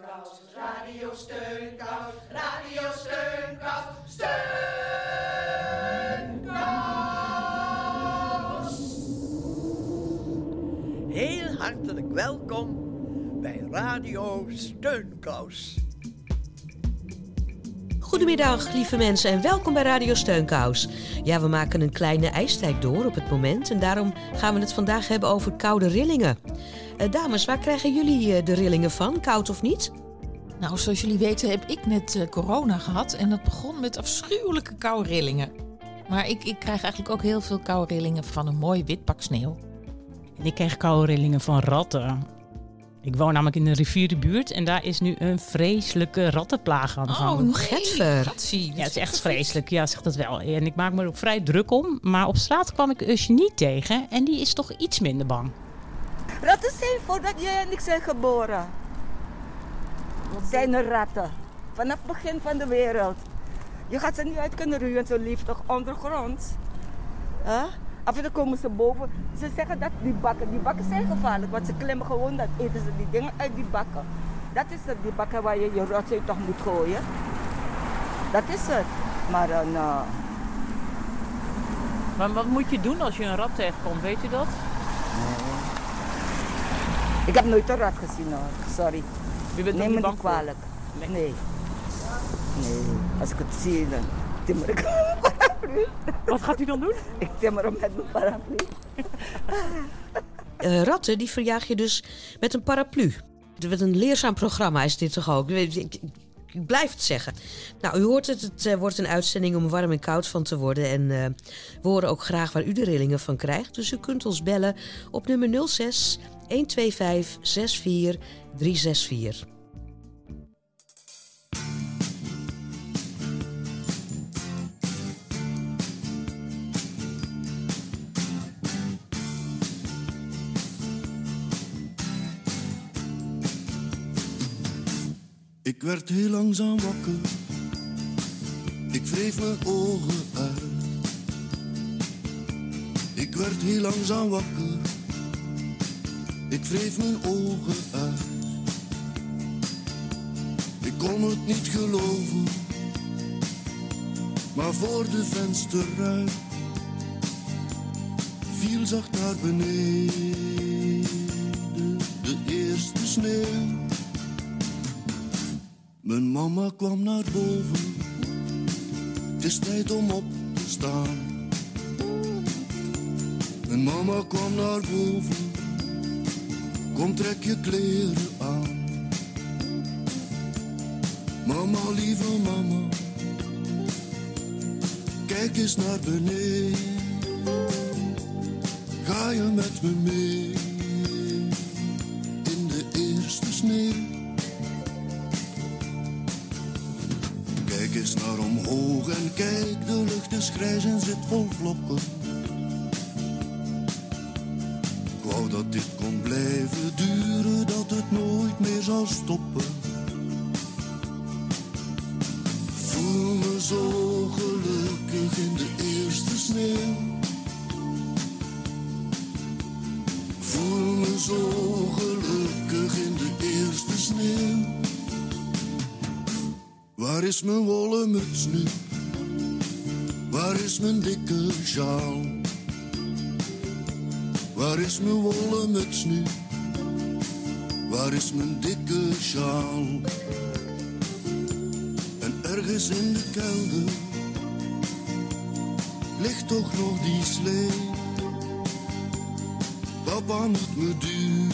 Steunkous, Radio Steunkous, Radio Steunkous, Steunkous. Heel hartelijk welkom bij Radio Steunkous. Goedemiddag, lieve mensen, en welkom bij Radio Steunkous. Ja, we maken een kleine ijstijd door op het moment en daarom gaan we het vandaag hebben over koude rillingen. Eh, dames, waar krijgen jullie eh, de rillingen van, koud of niet? Nou, zoals jullie weten heb ik net eh, corona gehad en dat begon met afschuwelijke koude rillingen. Maar ik, ik krijg eigenlijk ook heel veel koude rillingen van een mooi wit pak sneeuw. En ik kreeg koude rillingen van ratten. Ik woon namelijk in een rivierenbuurt en daar is nu een vreselijke rattenplaag aan de gang. nee, Getver. Gatsie, ja, het is echt vreselijk. Ja, zegt dat wel. En ik maak me er ook vrij druk om. Maar op straat kwam ik Usje niet tegen en die is toch iets minder bang. Ratten zijn voordat jij en ik zijn geboren. Zijn er ratten. Vanaf het begin van de wereld. Je gaat ze niet uit kunnen ruwen, zo lief toch ondergrond. Huh? Af en toe komen ze boven. Ze zeggen dat die bakken, die bakken zijn gevaarlijk. Want ze klimmen gewoon, dan eten ze die dingen uit die bakken. Dat is het, die bakken waar je je rotzooi toch moet gooien. Dat is het. Maar dan, uh, Maar wat moet je doen als je een rat tegenkomt, weet je dat? Ik heb nooit een rat gezien hoor. Sorry. Je bent Neem me niet kwalijk. Nee. Nee. Nee. Als ik het zie, dan timmer ik Wat gaat u dan doen? Ik timmer hem met mijn paraplu. Eh, ratten, die verjaag je dus met een paraplu. Wat een leerzaam programma is dit toch ook? Ik, ik, ik blijf het zeggen. Nou, u hoort het, het eh, wordt een uitzending om warm en koud van te worden. En eh, we horen ook graag waar u de rillingen van krijgt. Dus u kunt ons bellen op nummer 06 125 64 364. Ik werd heel langzaam wakker. Ik wreef mijn ogen uit. Ik werd heel langzaam wakker. Ik wreef mijn ogen uit. Ik kon het niet geloven. Maar voor de vensterruit viel zacht naar beneden de eerste sneeuw. Mijn mama kwam naar boven. Het is tijd om op te staan. Mijn mama kwam naar boven. Kom, trek je kleren aan. Mama, lieve mama. Kijk eens naar beneden. Ga je met me mee? In de eerste sneeuw. Kijk eens naar omhoog en kijk, de lucht is grijs en zit vol vlokken. Ik wou dat dit kon duren, dat het nooit meer zou stoppen. Voel me zo gelukkig in de eerste sneeuw. Voel me zo gelukkig in de eerste sneeuw. Waar is mijn wollen muts nu? Waar is mijn dikke sjaal? Waar is mijn wollen muts nu? Waar is mijn dikke sjaal? En ergens in de kelder ligt toch nog die slee. Papa moet me duwen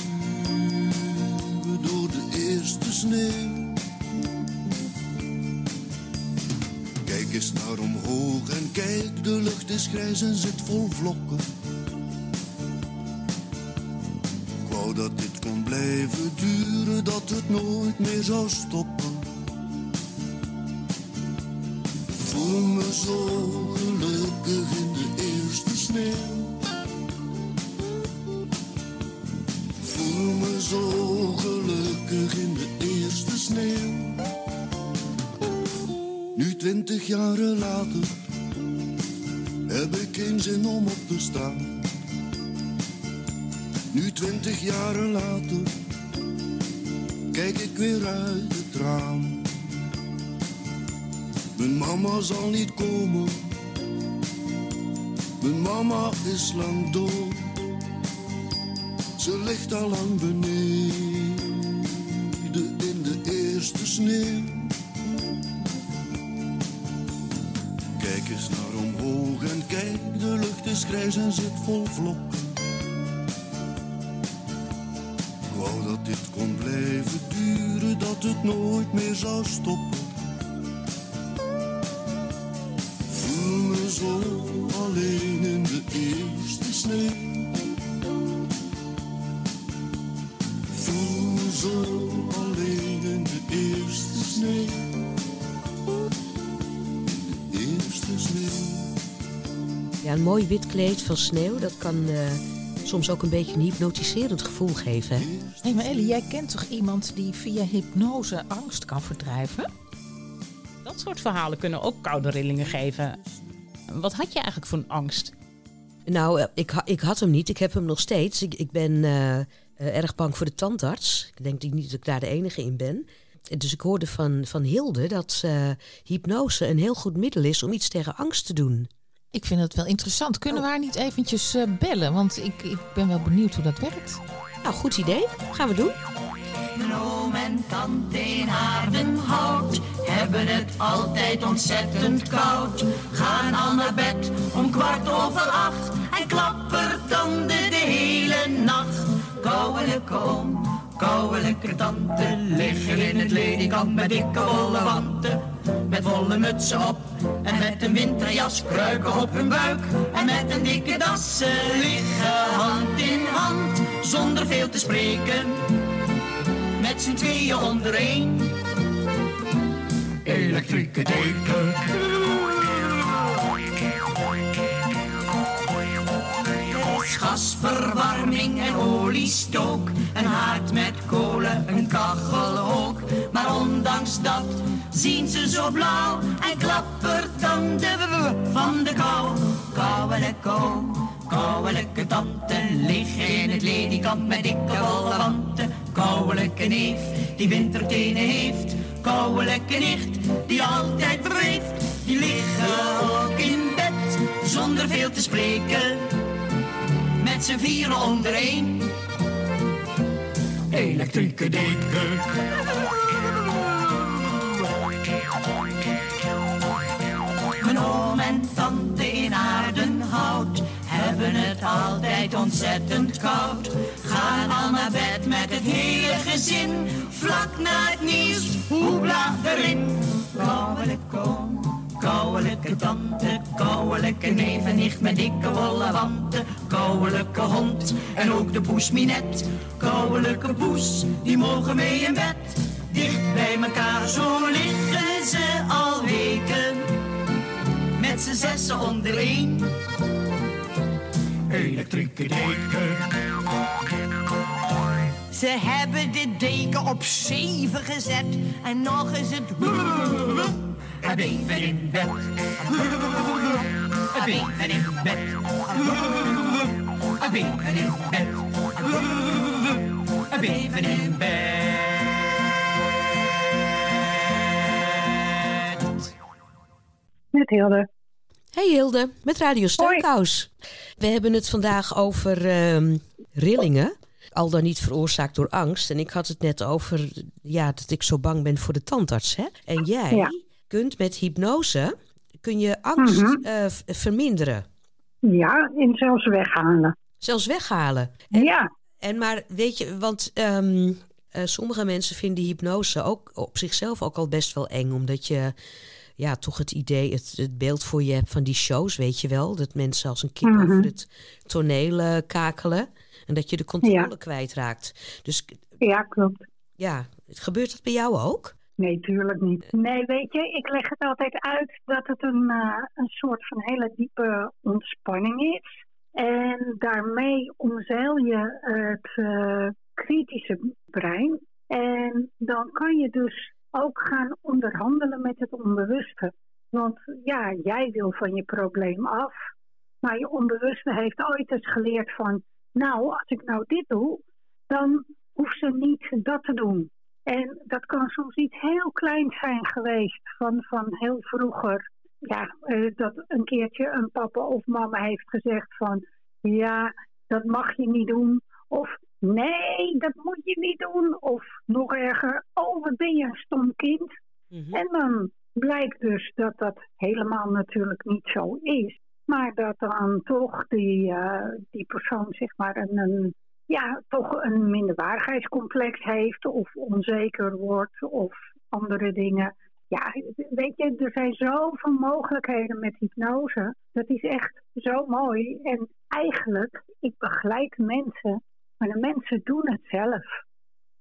door de eerste sneeuw. Kijk eens naar omhoog en kijk, de lucht is grijs en zit vol vlokken. Zou stoppen. Voel me zo gelukkig in de eerste sneeuw. Voel me zo gelukkig in de eerste sneeuw. Nu twintig jaren later heb ik geen zin om op te staan. Nu twintig jaren later ik weer uit het raam. Mijn mama zal niet komen. Mijn mama is lang dood. Ze ligt al lang beneden in de eerste sneeuw. Kijk eens naar omhoog en kijk, de lucht is grijs en zit vol vlokken. Wou dat dit kon blijven duren, dat het nooit meer zou stoppen. Voel me zo alleen in de eerste sneeuw. Voel me zo alleen in de eerste sneeuw. De eerste sneeuw. Ja, een mooi wit kleed van sneeuw, dat kan eh, soms ook een beetje een hypnotiserend gevoel geven. Hè? Hé, maar Ellie, jij kent toch iemand die via hypnose angst kan verdrijven? Dat soort verhalen kunnen ook koude rillingen geven. Wat had je eigenlijk voor een angst? Nou, eh, ik, ik had hem niet, ik heb hem nog steeds. Ik, ik ben eh, eh, erg bang voor de tandarts. Ik denk niet dat ik daar de enige in ben. Dus ik hoorde van, van Hilde dat hypnose een heel goed middel is om iets tegen angst te doen. Ik vind het wel interessant. Kunnen we haar niet eventjes eh, bellen? Want ik, ik ben wel benieuwd hoe dat werkt. Nou, goed idee. Gaan we doen. Oom en tante in Aardenhout hebben het altijd ontzettend koud. Gaan al naar bed om kwart over acht en klappertanden de hele nacht. Kouwelijke oom, kouwelijke tante liggen in het ledikant met dikke wollen wanten. Met wollen mutsen op en met een winterjas kruiken op hun buik. En met een dikke das liggen hand in hand zonder veel te spreken met z'n tweeën onder één. Elektrieke deken. Er gasverwarming en oliestook, een haard met kolen, een kachel ook. Maar ondanks dat zien ze zo blauw en klappertanden van de kou. Kouwelijke oom, kouwelijke tante, liggen in het ledikant met dikke wollen wanten. Kouwelijke neef, die wintertenen heeft. Kouwelijke nicht, die altijd breekt. Die liggen ook in bed, zonder veel te spreken. Met z'n vieren onder één. Elektrieke deken. Mijn oom en tante in Aardenhout hebben het altijd ontzettend koud. Gaan al naar bed met het hele gezin, vlak na het nieuws, hoebla erin. Kouwelijke oom, kouwelijke tante, kouwelijke neef en nicht met dikke wollen wanten. Kouwelijke hond en ook de poes Minet. Kouwelijke poes, die mogen mee in bed. Dicht bij elkaar, zo liggen ze al weken met z'n zessen onder één. Elektrieke deken. Ze hebben de deken op zeven gezet en nog is het een even in bed. Een even in bed. Een even in bed. Een even in bed. Met Hilde. Hey Hilde, met Radio Steunkous. We hebben het vandaag over ehm, rillingen. Al dan niet veroorzaakt door angst. En ik had het net over ja, dat ik zo bang ben voor de tandarts. Hè? En jij Ja. Kunt met hypnose kun je angst Mhm. eh, verminderen. Ja, en zelfs weghalen. Zelfs weghalen. Ja, En maar weet je, want ehm, eh, sommige mensen vinden hypnose ook op zichzelf ook al best wel eng. Omdat je ja, toch het idee, het, het beeld voor je hebt van die shows, weet je wel. Dat mensen als een kip Mhm. over het toneel eh, kakelen. En dat je de controle kwijtraakt. Dus ja, klopt. ja, gebeurt dat bij jou ook? Nee, tuurlijk niet. Nee, weet je, ik leg het altijd uit dat het een, eh, een soort van hele diepe ontspanning is. En daarmee omzeil je het eh, kritische brein. En dan kan je dus ook gaan onderhandelen met het onbewuste. Want ja, jij wil van je probleem af. Maar je onbewuste heeft ooit eens geleerd van... Nou, als ik nou dit doe, dan hoeft ze niet dat te doen. En dat kan soms iets heel kleins zijn geweest van, van heel vroeger. Ja, eh, dat een keertje een papa of mama heeft gezegd van... Ja, dat mag je niet doen. Of nee, dat moet je niet doen. Of nog erger, oh wat ben je een stom kind. Mhm. En dan blijkt dus dat dat helemaal natuurlijk niet zo is. Maar dat dan toch die, eh, die persoon zeg maar een, een, ja, toch een minderwaardigheidscomplex heeft of onzeker wordt of andere dingen. Ja, weet je, er zijn zoveel mogelijkheden met hypnose. Dat is echt zo mooi. En eigenlijk, ik begeleid mensen, maar de mensen doen het zelf.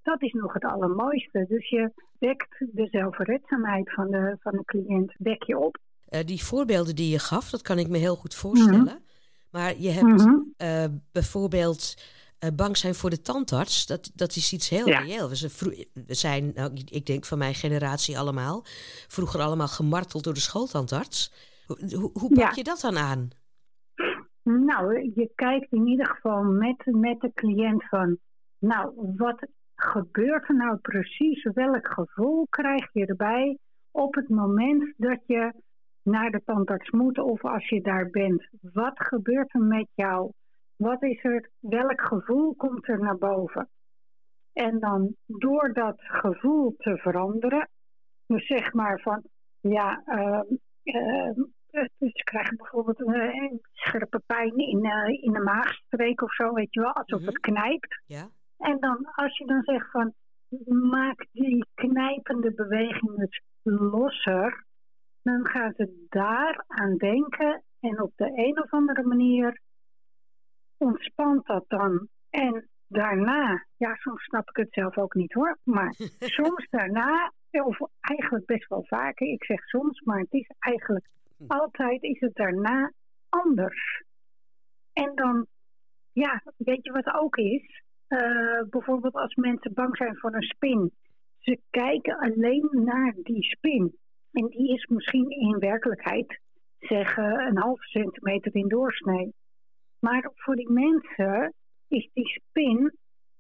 Dat is nog het allermooiste. Dus je wekt de zelfredzaamheid van de, van de cliënt, wek je op. Eh, die voorbeelden die je gaf, dat kan ik me heel goed voorstellen. Maar je hebt Mhm. eh, bijvoorbeeld eh, bang zijn voor de tandarts. Dat, dat is iets heel Ja. reëel. We, zijn we zijn, nou, ik- denk van mijn generatie allemaal, vroeger allemaal gemarteld door de schooltandarts. Hoe, hoe, hoe pak Ja. je dat dan aan? Nou, je kijkt in ieder geval met, met de cliënt van, nou, wat gebeurt er nou precies? Welk gevoel krijg je erbij op het moment dat je naar de tandarts moet of als je daar bent? Wat gebeurt er met jou? Wat is er, welk gevoel komt er naar boven? En dan door dat gevoel te veranderen, dus zeg maar van, ja, ehm, eh, dus krijgen bijvoorbeeld een, een scherpe pijn in, eh, in de maagstreek of zo, weet je wel, alsof Mhm. het knijpt. Ja? En dan als je dan zegt van, maak die knijpende beweging dus losser, dan gaan ze daar aan denken en op de een of andere manier ontspant dat dan. En daarna, ja, soms snap ik het zelf ook niet hoor, maar soms daarna, of eigenlijk best wel vaker, ik zeg soms, maar het is eigenlijk altijd is het daarna anders. En dan, ja, weet je wat ook is? Eh, bijvoorbeeld als mensen bang zijn voor een spin. Ze kijken alleen naar die spin. En die is misschien in werkelijkheid, zeg, eh, een halve centimeter in doorsnee. Maar voor die mensen is die spin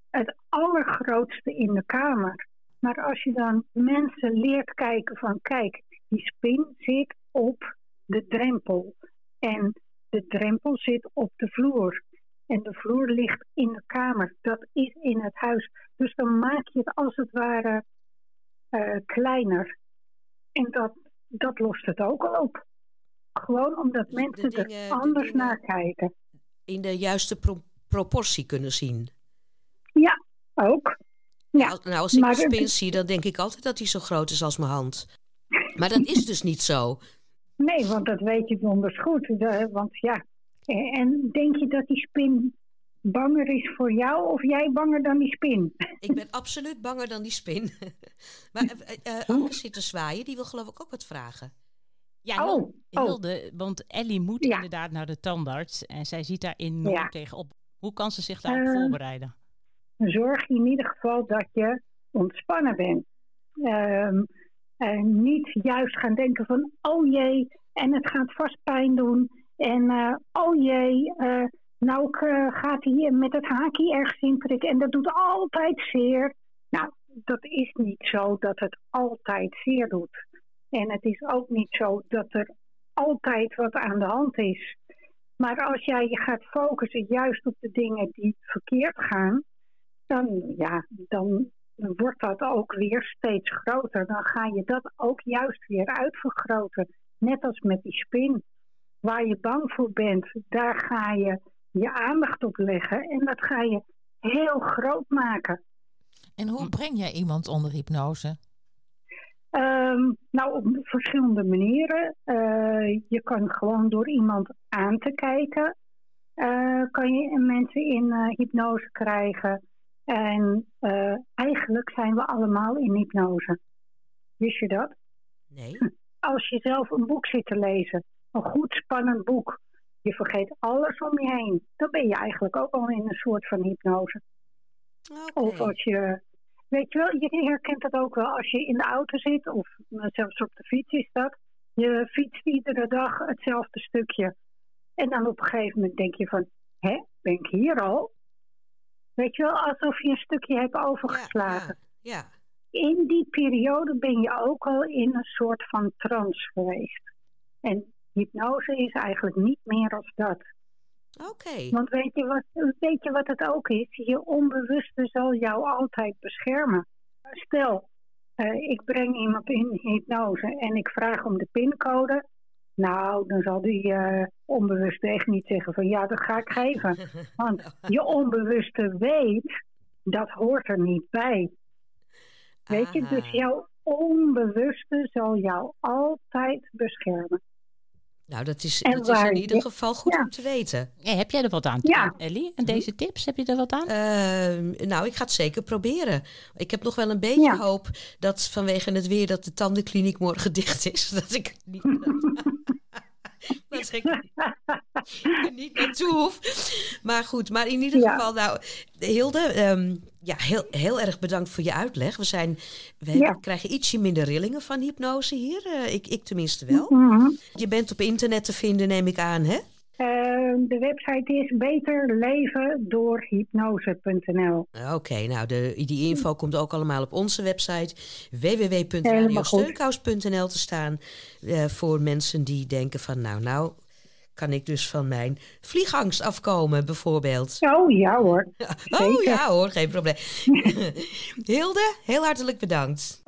het allergrootste in de kamer. Maar als je dan mensen leert kijken van kijk, die spin zit op de drempel. En de drempel zit op de vloer. En de vloer ligt in de kamer. Dat is in het huis. Dus dan maak je het als het ware eh, kleiner. En dat, dat lost het ook al op. Gewoon omdat de mensen dingen- er de anders dingen- naar kijken. In de juiste pro- proportie kunnen zien. Ja, ook. Ja, Nou, nou, als ik maar een het- spin zie, dan denk ik altijd dat hij zo groot is als mijn hand. Maar dat is dus niet zo. Nee, want dat weet je donders goed. De- want ja, en denk je dat die spin banger is voor jou of jij banger dan die spin? Ik ben absoluut banger dan die spin. maar Anke zit te zwaaien, die wil geloof ik ook wat vragen. Ja, Oh, oh. Want Ellie moet Ja. inderdaad naar de tandarts en zij ziet daar enorm Ja. tegenop. Hoe kan ze zich daarop Eh, voorbereiden? Zorg in ieder geval dat je ontspannen bent. Ehm, en niet juist gaan denken van, oh jee, en het gaat vast pijn doen. En eh, oh jee, eh, nou eh, gaat hij met het haakje ergens in prikken en dat doet altijd zeer. Nou, dat is niet zo dat het altijd zeer doet. En het is ook niet zo dat er altijd wat aan de hand is. Maar als jij je gaat focussen juist op de dingen die verkeerd gaan, dan, ja, dan wordt dat ook weer steeds groter. Dan ga je dat ook juist weer uitvergroten. Net als met die spin. Waar je bang voor bent, daar ga je je aandacht op leggen. En dat ga je heel groot maken. En hoe breng jij iemand onder hypnose? Ehm, nou, op verschillende manieren. Eh, je kan gewoon door iemand aan te kijken, eh, kan je mensen in eh, hypnose krijgen. En eigenlijk zijn we allemaal in hypnose. Wist je dat? Nee. Als je zelf een boek zit te lezen, een goed spannend boek, je vergeet alles om je heen, dan ben je eigenlijk ook al in een soort van hypnose. Of als je, weet je wel, je herkent dat ook wel als je in de auto zit of eh, zelfs op de fiets is dat. Je fietst iedere dag hetzelfde stukje. En dan op een gegeven moment denk je van, hè, ben ik hier al? Weet je wel, alsof je een stukje hebt Ja, overgeslagen. ja, ja. in die periode ben je ook al in een soort van trance geweest. En hypnose is eigenlijk niet meer als dat. Oké. Want weet je, wat, weet je wat het ook is? Je onbewuste zal jou altijd beschermen. Stel, eh, ik breng iemand in hypnose en ik vraag om de pincode. Nou, dan zal die eh onbewuste echt niet zeggen van ja, dat ga ik geven. Want je onbewuste weet, dat hoort er niet bij. Weet je, Aha. dus jouw onbewuste zal jou altijd beschermen. Nou, dat is, dat is in ieder geval goed ja. om te weten. Heb jij er wat aan, Ja. Ellie? En deze tips, heb je er wat aan? Ehm, nou, ik ga het zeker proberen. Ik heb nog wel een beetje Ja. hoop dat vanwege het weer dat de tandenkliniek morgen dicht is. Dat ik niet, dat ik er niet naartoe hoef. Maar goed, maar in ieder Ja. geval, nou, Hilde, ehm, ja, heel, heel erg bedankt voor je uitleg. We, zijn, we Ja. krijgen ietsje minder rillingen van hypnose hier. Eh, ik, ik tenminste wel. Mhm. Je bent op internet te vinden, neem ik aan, hè? Eh, de website is beterlevendoorhypnose.nl. Oké, nou, de, die info komt ook allemaal op onze website www.radiosteunkous.nl te staan. eh, voor mensen die denken van, nou, nou, kan ik dus van mijn vliegangst afkomen, bijvoorbeeld. Oh ja hoor. Oh ja hoor, geen probleem. Hilde, heel hartelijk bedankt.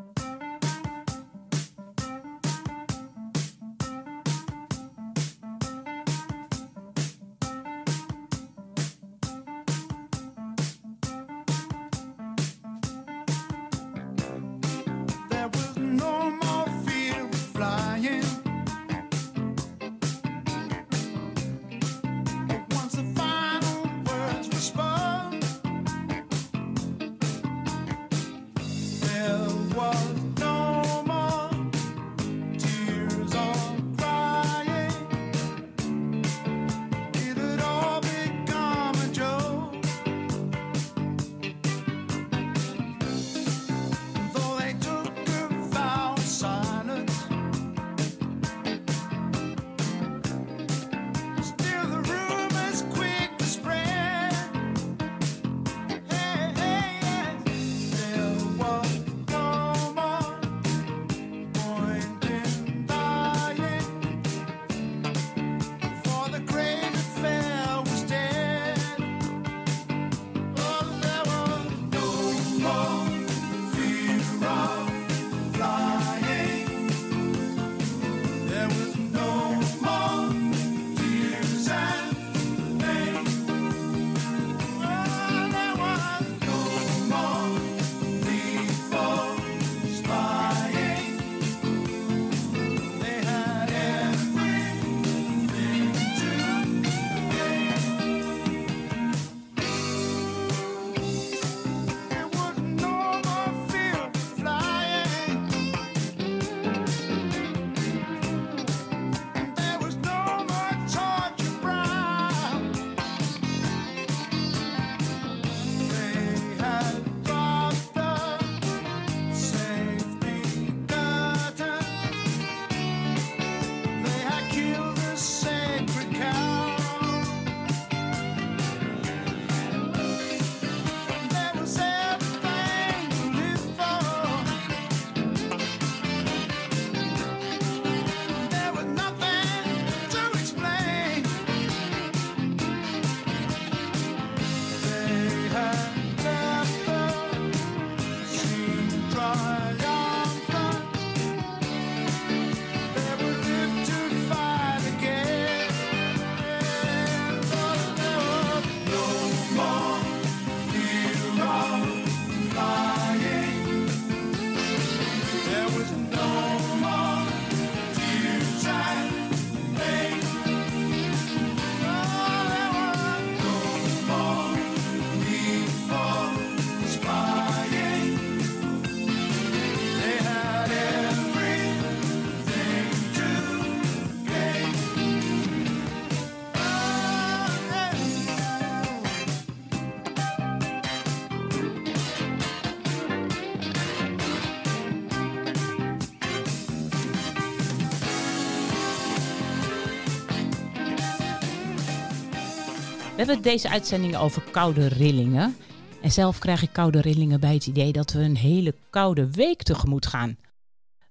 We hebben deze uitzending over koude rillingen. En zelf krijg ik koude rillingen bij het idee dat we een hele koude week tegemoet gaan.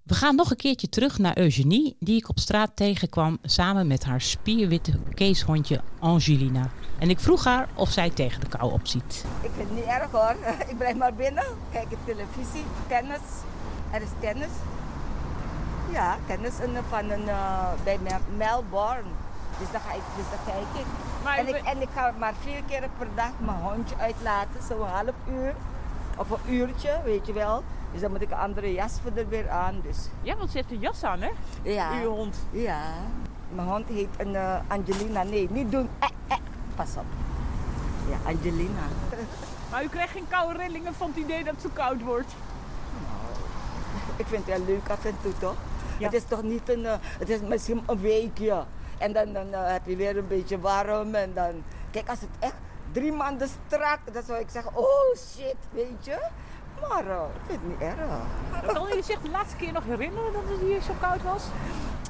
We gaan nog een keertje terug naar Eugenie, die ik op straat tegenkwam samen met haar spierwitte keeshondje Angelina. En ik vroeg haar of zij tegen de kou opziet. Ik vind het niet erg hoor. Ik blijf maar binnen. Kijk televisie, tennis. Er is tennis. Ja, tennis van een, eh, bij Mel- Melbourne. Dus daar, ga ik, dus daar kijk ik. Maar en, ik en ik ga maar vier keer per dag mijn hondje uitlaten, zo'n half uur. Of een uurtje, weet je wel. Dus dan moet ik een andere jas voor er weer aan. Dus Ja, want ze heeft een jas aan, hè? ja. Uw hond. Ja. Mijn hond heet een eh, Angelina. Nee, niet doen. Eh, eh. Pas op. Ja, Angelina. Maar u krijgt geen koude rillingen van het idee dat het zo koud wordt. Ik vind het wel leuk af en toe toch? Ja. Het is toch niet een, het is misschien een weekje. En dan, dan heb je weer een beetje warm en dan, kijk als het echt drie maanden strak, dan zou ik zeggen, oh shit, weet je. Maar eh, ik vind het niet erg. Kan je zich de laatste keer nog herinneren dat het hier zo koud was?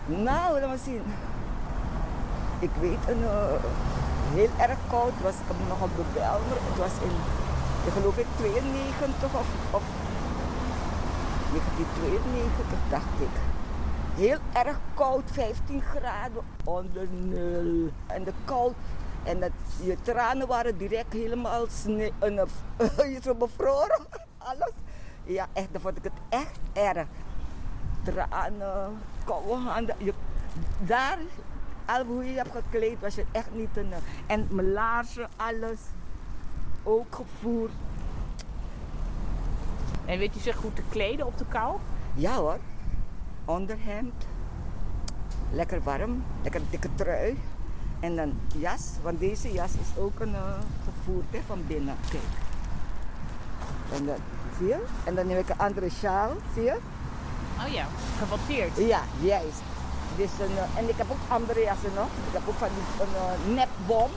Nou, laat maar zien. Ik weet een eh, heel erg koud was ik nog op de Belmer. Het was in, ik geloof ik 92 of, of 1992 dacht ik. Heel erg koud, 15 graden onder nul. En de koud. En dat, je tranen waren direct helemaal sne- en, eh, je zo bevroren. Alles. Ja, echt, dan vond ik het echt erg tranen, koude handen. Je, daar, al hoe je hebt gekleed, was je echt niet een... En mijn laarzen, alles, ook gevoerd. En weet u zich goed te kleden op de kou? Ja hoor, onderhemd, lekker warm, lekker dikke trui. En dan jas, want deze jas is ook een eh, gevoerd hè, van binnen. Kijk. En dan, zie je? En dan neem ik een andere sjaal, zie je? Oh ja, gewatteerd. Ja, juist. Dus een, eh, en ik heb ook andere jassen nog. Ik heb ook van die een uh, nepbom.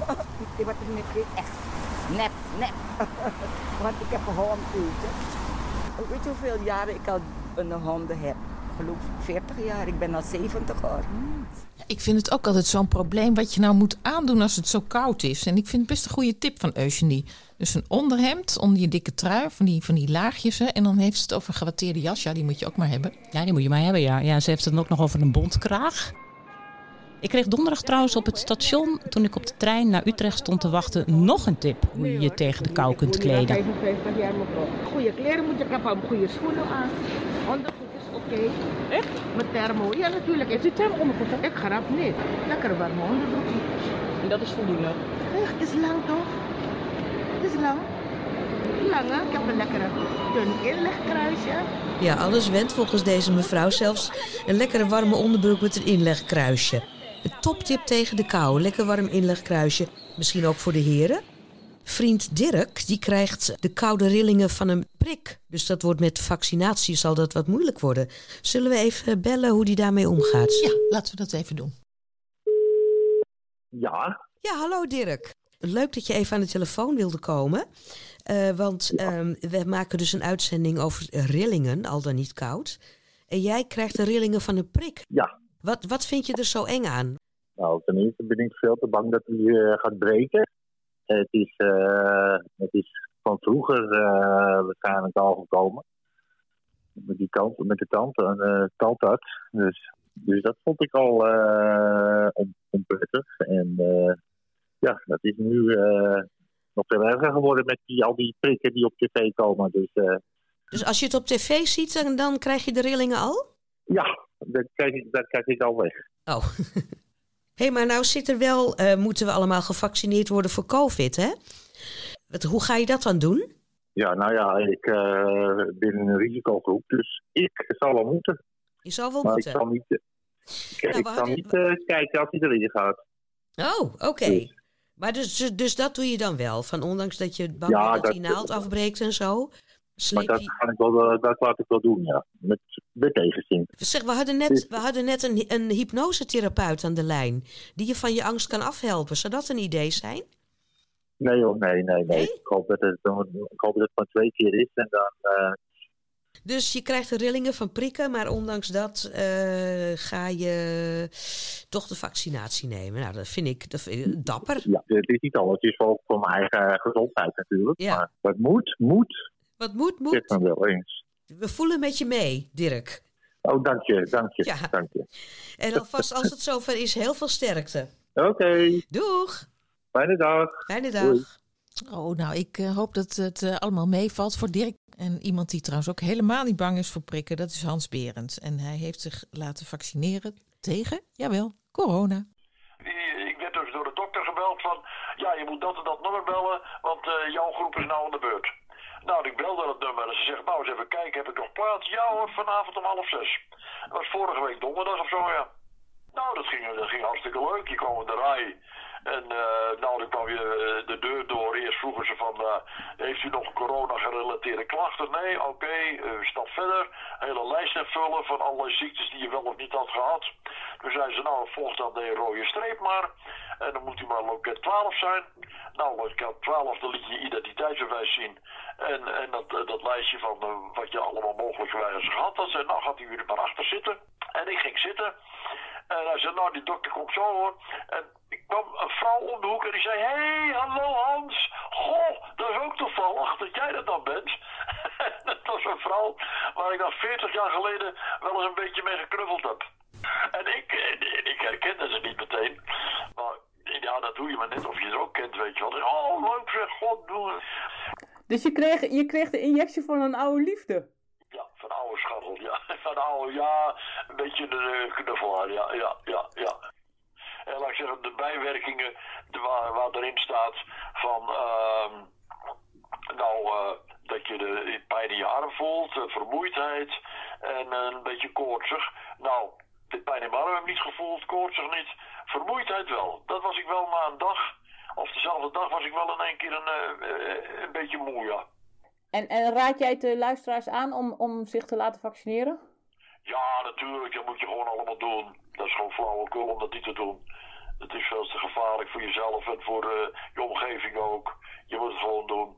Niet wat ik weet, echt. Nep, nep. Want ik heb een hond, weet je. Weet je hoeveel jaren ik al een honden heb? Ik geloof 40 jaar. Ik ben al 70 jaar. Ik vind het ook altijd zo'n probleem wat je nou moet aandoen als het zo koud is. En ik vind het best een goede tip van Eugenie. Dus een onderhemd onder je dikke trui, van die, van die laagjes. Hè. En dan heeft ze het over een gewatteerde jas. Ja, die moet je ook maar hebben. Ja, die moet je maar hebben, ja. ja. Ze heeft het dan ook nog over een bontkraag. Ik kreeg donderdag trouwens op het station, toen ik op de trein naar Utrecht stond te wachten, nog een tip hoe je je tegen de kou kunt kleden. 55 jaar mevrouw. Goede kleren moet je hebben, goede schoenen aan. Oké. Echt? Met thermo. Ja, natuurlijk. Is die thermo ondergoed? Ik grap niet. Lekker warme onderbroek. En dat is voldoende. Echt, is lang toch? Het is lang. Lang hè? Ik heb een lekkere dun inlegkruisje. Ja, alles went volgens deze mevrouw. Zelfs een lekkere warme onderbroek met een inlegkruisje. Een toptip tegen de kou. Lekker warm inlegkruisje. Misschien ook voor de heren. Vriend Dirk, die krijgt de koude rillingen van een prik. Dus dat wordt met vaccinatie zal dat wat moeilijk worden. Zullen we even bellen hoe die daarmee omgaat? Ja, laten we dat even doen. Ja, Ja, hallo Dirk. Leuk dat je even aan de telefoon wilde komen. Eh, want ehm, we maken dus een uitzending over rillingen, al dan niet koud. En jij krijgt de rillingen van een prik. ja. Wat, wat vind je er zo eng aan? Nou, ten eerste ben ik veel te bang dat hij eh, gaat breken. Het is, eh, het is van vroeger eh, waarschijnlijk al gekomen. Met, die kant, met de tand, uh, tandarts. Dus, dus dat vond ik al eh, on, onprettig. En eh, ja, dat is nu eh, nog veel erger geworden met die, al die prikken die op tv komen. Dus eh, Dus als je het op tv ziet, dan, dan krijg je de rillingen al? ja, dat krijg, ik, dat krijg ik al weg. Oh. Hé, hey, maar nou zit er wel, eh, moeten we allemaal gevaccineerd worden voor COVID, hè? Wat, hoe ga je dat dan doen? Ja, nou ja, ik eh, ben in een risicogroep, dus ik zal wel moeten. Je zal wel Maar ik moeten. niet, eh, ik, Nou, ik we zal hadden- niet kijken als hij erin gaat. Oh, oké. Dus- Maar dus, dus- dat doe je dan wel? Van ondanks dat je bang Ja, bent dat, naald afbreekt en zo? Maar dat, ik wel, eh, dat laat ik wel doen, ja. Met, met tegenzin. Zeg, we hadden net, we hadden net een, een hypnosetherapeut aan de lijn... die je van je angst kan afhelpen. Zou dat een idee zijn? Nee hoor, nee, nee, nee. Ik, hoop dat het, ik hoop dat het maar twee keer is en dan... eh, Dus je krijgt de rillingen van prikken, maar ondanks dat eh, ga je toch de vaccinatie nemen. Nou, dat vind ik, dat vind ik dapper. Ja, het is niet alles. Het is ook voor mijn eigen gezondheid natuurlijk. Ja. Maar wat moet, moet, Wat moet, moet. men wel eens. We voelen met je mee, Dirk. Oh, dank je, dank je, Ja. dank je. En alvast als het zover is, heel veel sterkte. Oké, Doeg, fijne dag. fijne dag. Doei. Oh, nou, ik eh, hoop dat het eh, allemaal meevalt voor Dirk. En iemand die trouwens ook helemaal niet bang is voor prikken, dat is Hans Berends. En hij heeft zich laten vaccineren tegen, jawel, corona. Ik werd dus door de dokter gebeld van, ja, je moet dat en dat nummer bellen, want eh, jouw groep is nou aan de beurt. Nou, ik belde dat nummer en ze zegt, nou eens even kijken, heb ik nog plaats? Ja hoor, vanavond om half zes. Dat was vorige week donderdag of zo, ja. Nou, dat ging, dat ging hartstikke leuk. Je kwam in de rij. En eh, nou, dan kwam je eh, de deur door. Eerst vroegen ze van, eh, heeft u nog corona-gerelateerde klachten? Nee, oké, stap verder. Hele lijst invullen van allerlei ziektes die je wel of niet had gehad. Toen zei ze, nou, volgt dan de rode streep maar. En dan moet u maar loket 12 zijn. Nou, loket 12, dan liet je identiteitsbewijs zien. En, en dat, dat lijstje van wat je allemaal mogelijkwijs gehad had. Zei, nou, gaat u er maar achter zitten. En ik ging zitten. En hij zei, nou, die dokter komt zo hoor. En ik kwam een vrouw om de hoek en die zei, hé, hey, hallo Hans. Goh, dat is ook toevallig dat jij dat dan bent. dat was een vrouw waar ik dan 40 jaar geleden wel eens een beetje mee geknuffeld heb. En ik, ik herkende ze niet meteen. Maar ja, dat doe je maar net of je ze ook kent, weet je wel. Oh, leuk zeg, god, doe het. Dus je kreeg, je kreeg de injectie van een oude liefde. Ja, van oude scharrel, ja. Van oude, ja, een beetje de knuffelaar, ja, ja, ja, ja. En laat ik zeggen, de bijwerkingen waar, waar erin staat van, ehm, nou, eh, dat je de pijn in je arm voelt, eh, vermoeidheid en eh, een beetje koortsig. Nou, de pijn in mijn arm heb ik niet gevoeld, koortsig niet, vermoeidheid wel. Dat was ik wel na een dag, of dezelfde dag was ik wel in één keer een, een beetje moe, ja. En, en raad jij de luisteraars aan om, om zich te laten vaccineren? Ja, natuurlijk, dat moet je gewoon allemaal doen. Dat is gewoon flauwekul om dat niet te doen. Het is veel te gevaarlijk voor jezelf en voor eh, je omgeving ook. Je moet het gewoon doen.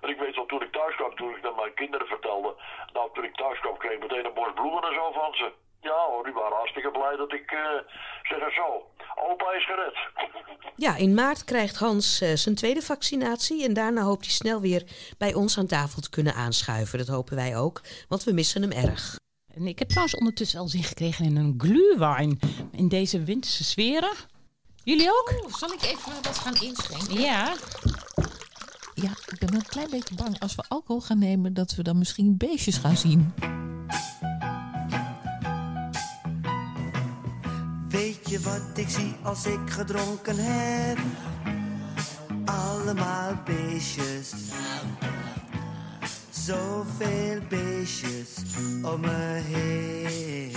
Maar ik weet wel, toen ik thuis kwam, toen ik dat mijn kinderen vertelde... Nou, toen ik thuis kwam, kreeg ik meteen een borst bloemen en zo van ze. Ja hoor, die waren hartstikke blij dat ik... eh zeg er zo, opa is gered. Ja, in maart krijgt Hans eh, zijn tweede vaccinatie. En daarna hoopt hij snel weer bij ons aan tafel te kunnen aanschuiven. Dat hopen wij ook, want we missen hem erg. En ik heb trouwens ondertussen al zin gekregen in een glühwein in deze winterse sferen. Jullie ook? Zal ik even wat gaan inschenken? Ja. Ja, ik ben wel een klein beetje bang als we alcohol gaan nemen dat we dan misschien beestjes gaan zien. Je wat ik zie als ik gedronken heb? Allemaal beestjes. Zoveel beestjes om me heen.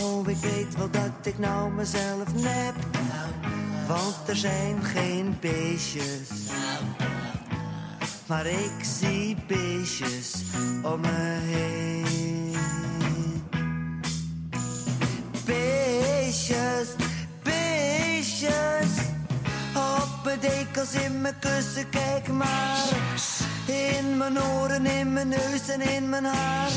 Oh, ik weet wel dat ik nou mezelf nep. Want er zijn geen beestjes. Maar ik zie beestjes om me heen. Beestjes, beestjes. Op dekels, in mijn kussen, kijk maar. In mijn oren, in mijn neus en in mijn haar.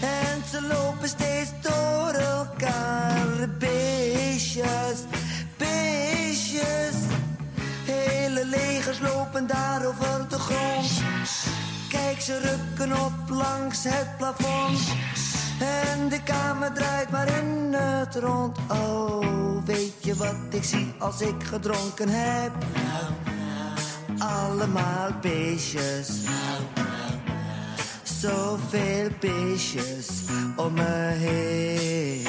En ze lopen steeds door elkaar. Beestjes, beestjes. Hele legers lopen daar over de grond. Kijk, ze rukken op langs het plafond. En de kamer draait maar in het rond. Oh, weet je wat ik zie als ik gedronken heb? Allemaal beestjes. Zoveel beestjes om me heen.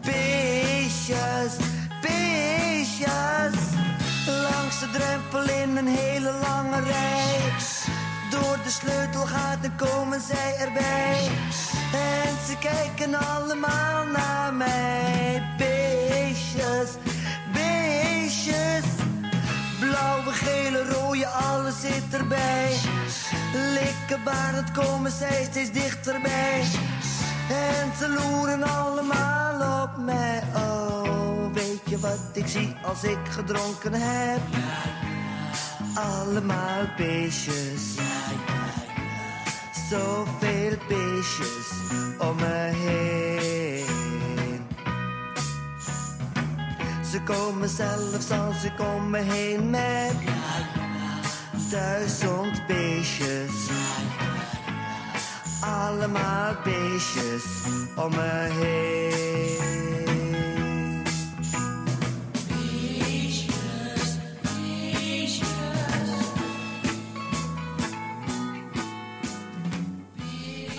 Beestjes, beestjes. Langs de drempel in een hele lange rij. Door de sleutelgaten komen zij erbij. En ze kijken allemaal naar mij. Beestjes, beestjes. Blauwe, gele, rode, alles zit erbij. Likkenbarend komen zij steeds dichterbij. En ze loeren allemaal op mij. Oh, weet je wat ik zie als ik gedronken heb? Allemaal beestjes. Zoveel beestjes om me heen. Ze komen zelfs als om me heen met duizend beestjes. Allemaal beestjes om me heen.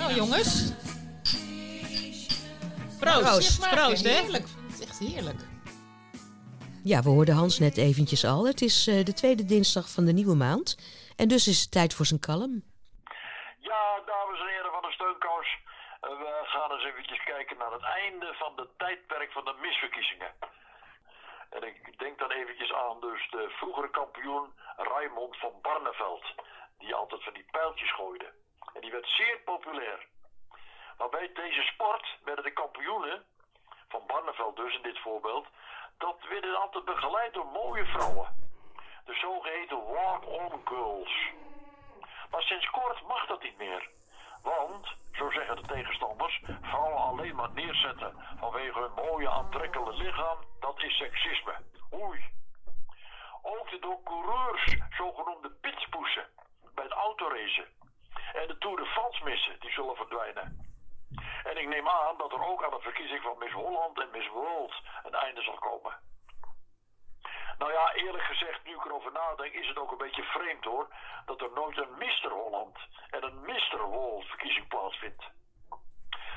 Nou jongens. Proost. Proost, hè? Heerlijk. Het is echt heerlijk. Ja, we hoorden Hans net eventjes al. Het is eh, de tweede dinsdag van de nieuwe maand. En dus is het tijd voor zijn kalm. Ja, dames en heren van de Steunkous. eh, we gaan eens eventjes kijken naar het einde van het tijdperk van de misverkiezingen. En ik denk dan eventjes aan dus de vroegere kampioen Raymond van Barneveld. Die altijd van die pijltjes gooide. En die werd zeer populair. Maar bij deze sport werden de kampioenen, van Barneveld dus in dit voorbeeld, dat werden altijd begeleid door mooie vrouwen. De zogeheten walk-on girls. Maar sinds kort mag dat niet meer. Want, zo zeggen de tegenstanders, vrouwen alleen maar neerzetten vanwege hun mooie aantrekkelijke lichaam, dat is seksisme. Oei. Ook de door coureurs zogenoemde pitspoesen bij het autoracen en de Tour de missen, die zullen verdwijnen. En ik neem aan dat er ook aan de verkiezing van Miss Holland en Miss World een einde zal komen. Nou ja, eerlijk gezegd, nu ik erover nadenk, is het ook een beetje vreemd hoor. Dat er nooit een Mr. Holland en een Mr. World verkiezing plaatsvindt.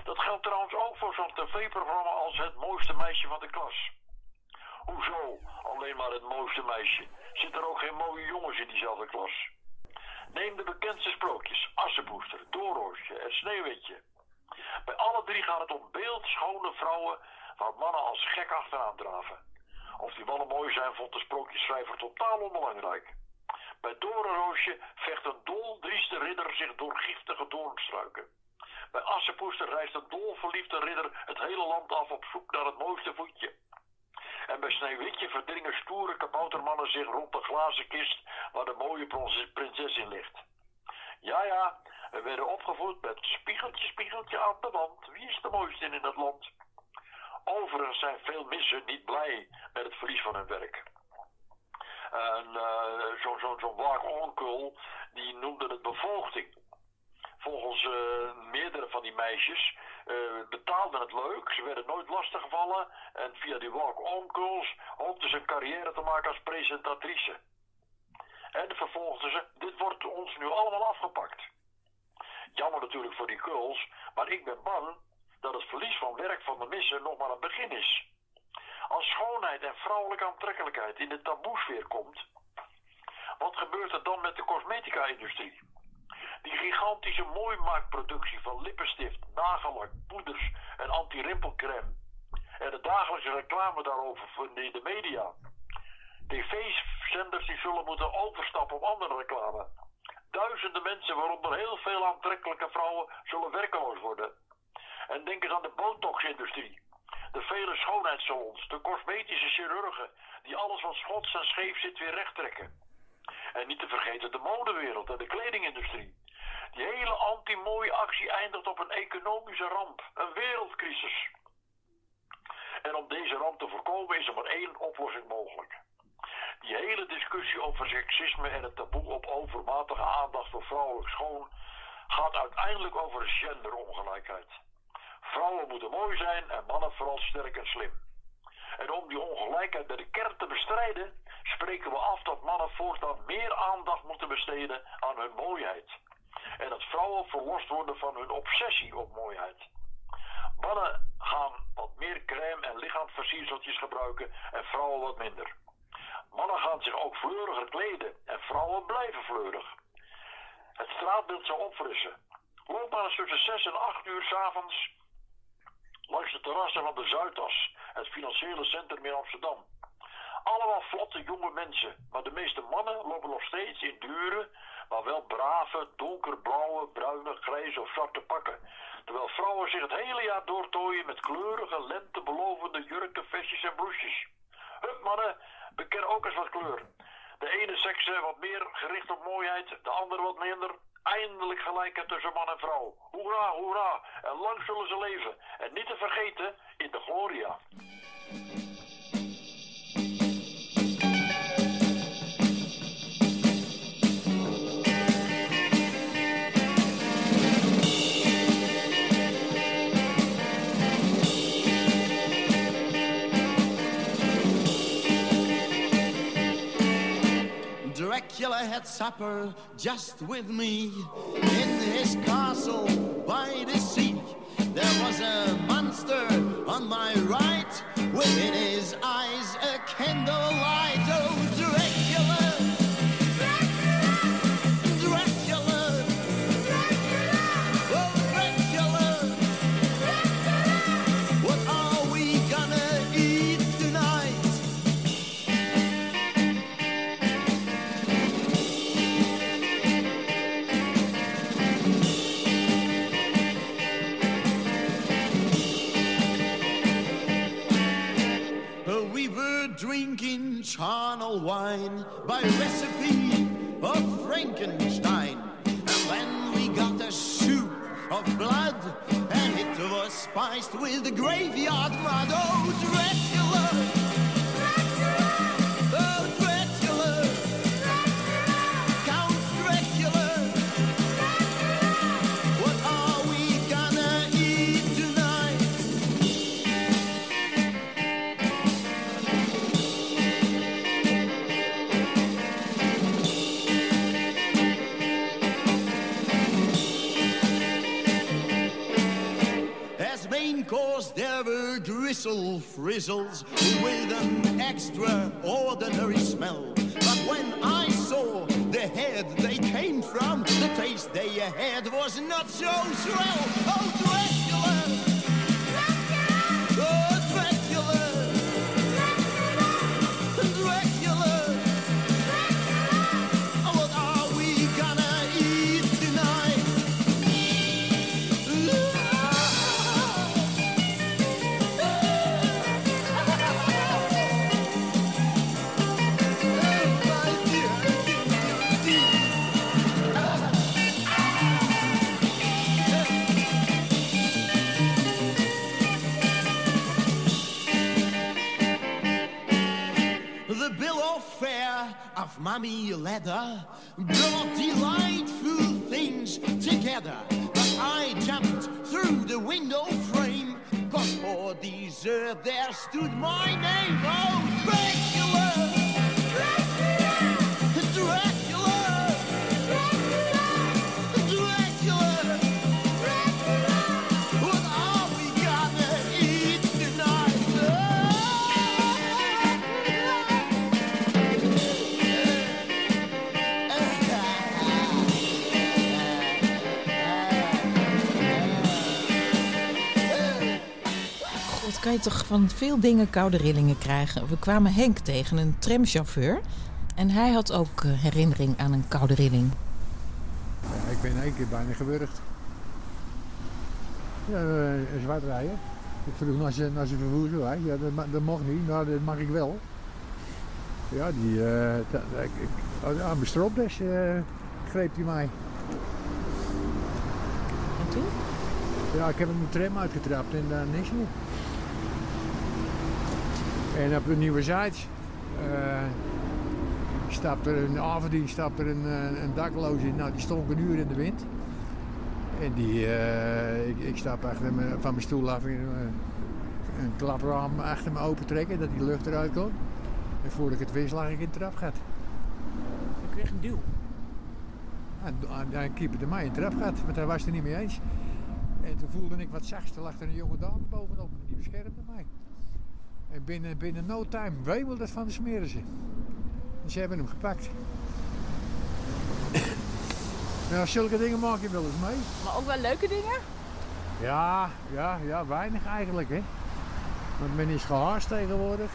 Dat geldt trouwens ook voor zo'n tv-programma als Het Mooiste Meisje van de Klas. Hoezo alleen maar het mooiste meisje? Zitten er ook geen mooie jongens in diezelfde klas? Neem de bekendste sprookjes, Assenpoester, Doorroosje en Sneeuwwitje. Bij alle drie gaat het om beeldschone vrouwen waar mannen als gek achteraan draven. Of die mannen mooi zijn, vond de sprookjesschrijver totaal onbelangrijk. Bij Doornroosje vecht een dol drieste ridder zich door giftige doornstruiken. Bij Assenpoester reist een dolverliefde ridder het hele land af op zoek naar het mooiste voetje. En bij Sneeuwwitje verdringen stoere kaboutermannen zich rond de glazen kist waar de mooie prinses- in ligt. Ja, ja, we werden opgevoed met spiegeltje, spiegeltje aan de wand. Wie is de mooiste in het land? Overigens zijn veel missen niet blij met het verlies van hun werk. En eh, zo'n zo, walk-on die noemde het bevoogding. Volgens eh, meerdere van die meisjes eh, betaalden het leuk, ze werden nooit lastiggevallen en via die walk-on hoopten ze een carrière te maken als presentatrice. En vervolgden ze, dit wordt ons nu allemaal afgepakt. Jammer natuurlijk voor die girls, maar ik ben bang dat het verlies van werk van de missen nog maar een begin is. Als schoonheid en vrouwelijke aantrekkelijkheid in de taboesfeer komt, wat gebeurt er dan met de cosmetica-industrie? Die gigantische mooimaakproductie van lippenstift, nagellak, poeders en anti-rimpelcrème. En de dagelijkse reclame daarover in de media. TV-zenders die zullen moeten overstappen op andere reclame. Duizenden mensen, waaronder heel veel aantrekkelijke vrouwen, zullen werkeloos worden. En denk eens aan de botox-industrie. De vele schoonheidssalons, de cosmetische chirurgen, die alles wat schots en scheef zit weer recht trekken. En niet te vergeten de modewereld en de kledingindustrie. Die hele anti-mooie actie eindigt op een economische ramp, een wereldcrisis. En om deze ramp te voorkomen is er maar één oplossing mogelijk. Die hele discussie over seksisme en het taboe op overmatige aandacht voor vrouwelijk schoon gaat uiteindelijk over genderongelijkheid. Vrouwen moeten mooi zijn en mannen vooral sterk en slim. En om die ongelijkheid bij de kern te bestrijden, spreken we af dat mannen voortaan meer aandacht moeten besteden aan hun mooiheid. En dat vrouwen verlost worden van hun obsessie op mooiheid. Mannen gaan wat meer crème en lichaamsversierseltjes gebruiken en vrouwen wat minder. Mannen gaan zich ook fleuriger kleden en vrouwen blijven fleurig. Het straatbeeld zou opfrissen. Loop maar eens tussen 6 en 8 uur s'avonds langs de terrassen van de Zuidas, het financiële centrum in Amsterdam. Allemaal vlotte jonge mensen, maar de meeste mannen lopen nog steeds in dure, maar wel brave, donkerblauwe, bruine, grijze of zwarte pakken. Terwijl vrouwen zich het hele jaar doortooien met kleurige, lentebelovende jurken, vestjes en bloesjes. Hup mannen, beken ook eens wat kleur. De ene seks eh, wat meer gericht op mooiheid, de andere wat minder. Eindelijk gelijkheid tussen man en vrouw. Hoera, hoera. En lang zullen ze leven. En niet te vergeten, in de gloria. Dracula had supper just with me in his castle by the sea. There was a monster on my right, within his eyes a candlelight. Charnel wine by recipe of Frankenstein. And then we got a soup of blood, and it was spiced with graveyard mud. Oh, gristle frizzles with an extraordinary smell. But when I saw the head they came from, the taste they had was not so swell. Oh, mummy leather brought delightful things together. But I jumped through the window frame, cause for dessert there stood my name. Oh, je toch van veel dingen koude rillingen krijgen. We kwamen Henk tegen, een tramchauffeur. En hij had ook eh, herinnering aan een koude rilling. Ja, ik ben één keer bijna gewurgd. Ja, eh, een zwart rijden. Ik vroeg naar zijn, naar zijn vervoersbewijs. Ja, dat, dat mocht niet. Nou, dat mag ik wel. Ja, die... eh dat- ik, ik, oh, aan mijn stropdas eh greep hij mij. En toen? Ja, ik heb hem de tram uitgetrapt en daar niks meer. En op de nieuwe site eh stapt er een avonddienst stapt er een, eh, een dakloos in. Nou, die stond een uur in de wind. En die, eh, ik, ik stap achter me, van mijn stoel af en een klapraam achter me open trekken, dat die lucht eruit komt. En voordat ik het wist lag ik in het trapgat. Ik kreeg een duw. En hij kieperde mij in het trapgat, want hij was er niet mee eens. En toen voelde ik wat zachts, er lag er een jonge dame bovenop en die beschermde mij. En binnen, binnen no time wemelde het van de smeren ze. En ze hebben hem gepakt. nou, zulke dingen maak je wel eens mee. Maar ook wel leuke dingen? Ja, ja, ja, weinig eigenlijk hè. Want men is gehaast tegenwoordig.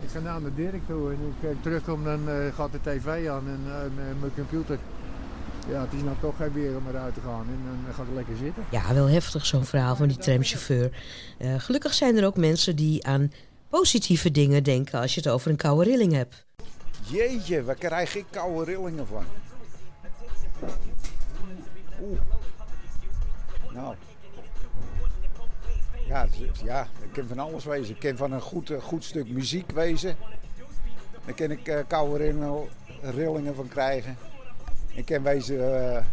Ik ga naar de Dirk toe en ik kijk terugkom, dan eh, gaat de tv aan en eh, mijn computer. Ja, het is nou toch geen weer om eruit te gaan en dan ga ik lekker zitten. Ja, wel heftig zo'n verhaal van die tramchauffeur. Eh, gelukkig zijn er ook mensen die aan positieve dingen denken als je het over een koude rilling hebt. Jeetje, waar krijg ik koude rillingen van? Oeh. Nou. Ja, ik kan van alles wezen. Ik kan van een goed, eh, goed stuk muziek wezen. Daar kan ik eh, koude rillingen van krijgen. Ik kan wezen eh,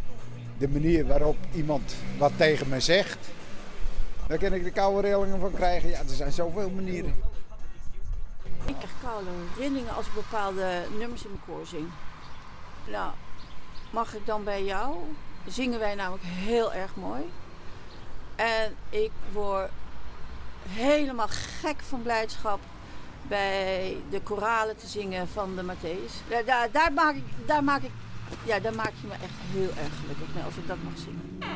de manier waarop iemand wat tegen me zegt. Daar kan ik de koude rillingen van krijgen. Ja, er zijn zoveel manieren. Ik krijg koude rillingen als ik bepaalde nummers in mijn koor zing. Nou, mag ik dan bij jou? Zingen wij namelijk heel erg mooi. En ik word helemaal gek van blijdschap bij de koralen te zingen van de Matthäus. Daar, daar, ik, daar maak ik, ja, daar maak je me echt heel erg gelukkig mee als ik dat mag zingen.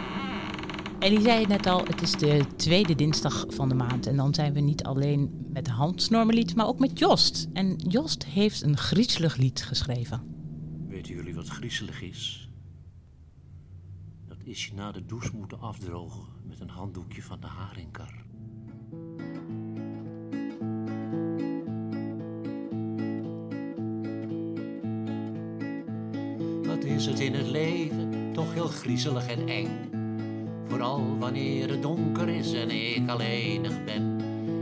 En die zei het net al, het is de tweede dinsdag van de maand. En dan zijn we niet alleen met Hans Normerlied, maar ook met Jost. En Jost heeft een griezelig lied geschreven. Weten jullie wat griezelig is? Dat is je na de douche moeten afdrogen met een handdoekje van de haringkar. Is het in het leven toch heel griezelig en eng? Vooral wanneer het donker is en ik alleenig ben.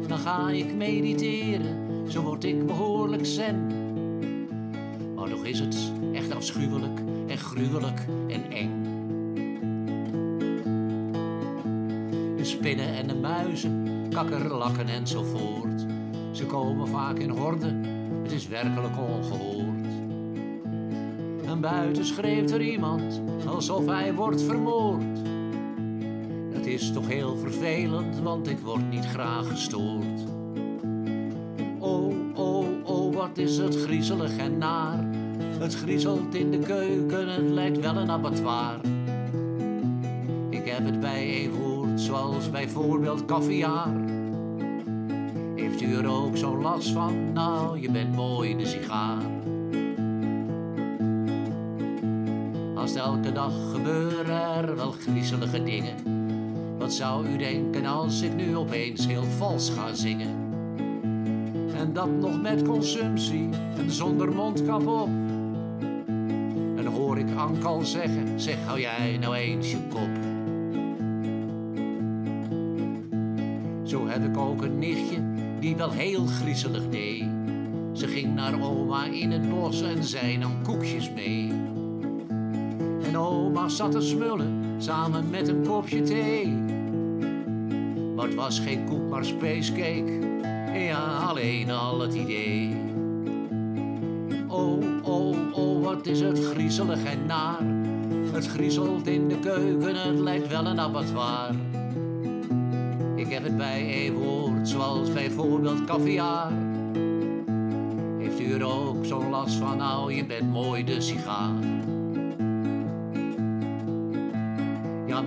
Dan ga ik mediteren, zo word ik behoorlijk zen. Maar toch is het echt afschuwelijk en gruwelijk en eng. De spinnen en de muizen, kakkerlakken enzovoort. Ze komen vaak in horden, het is werkelijk ongehoord. En buiten schreeuwt er iemand alsof hij wordt vermoord. Dat is toch heel vervelend, want ik word niet graag gestoord. Oh, oh, oh, wat is het griezelig en naar. Het griezelt in de keuken, het lijkt wel een abattoir. Ik heb het bij een woord, zoals bijvoorbeeld caviar. Heeft u er ook zo'n last van? Nou, je bent mooi de sigaar. Elke dag gebeuren er wel griezelige dingen. Wat zou u denken als ik nu opeens heel vals ga zingen? En dat nog met consumptie en zonder mondkap op. Dan hoor ik Ankal zeggen, zeg hou jij nou eens je kop. Zo heb ik ook een nichtje die wel heel griezelig deed. Ze ging naar oma in het bos en zij nam koekjes mee. Oma zat te smullen samen met een kopje thee. Het was geen koek, maar spacecake. Ja, alleen al het idee. Oh, oh, oh, wat is het griezelig en naar. Het griezelt in de keuken, het lijkt wel een abattoir. Ik heb het bij een woord, zoals bijvoorbeeld caviar. Heeft u er ook zo'n last van, nou, je bent mooi de sigaar.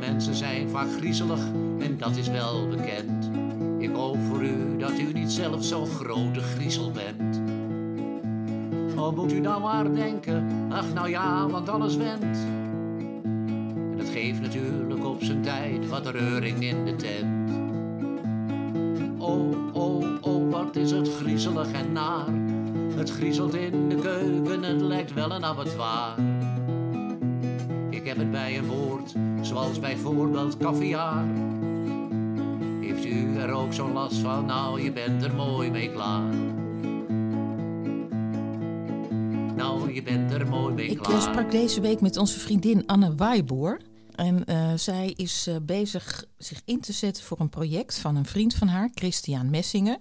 Mensen zijn vaak griezelig en dat is wel bekend. Ik hoop voor u dat u niet zelf zo'n grote griezel bent. Oh, moet u nou maar denken, ach nou ja, want alles went. En dat geeft natuurlijk op zijn tijd wat reuring in de tent. Oh, oh, oh, wat is het griezelig en naar. Het griezelt in de keuken, het lijkt wel een abattoir. Ik heb het bij een woord, zoals bijvoorbeeld caviar. Heeft u er ook zo'n last van? Nou, je bent er mooi mee klaar. Nou, je bent er mooi mee Ik eh, klaar. sprak deze week met onze vriendin Anne Waaiboer. En eh, zij is eh, bezig zich in te zetten voor een project van een vriend van haar, Christian Messingen.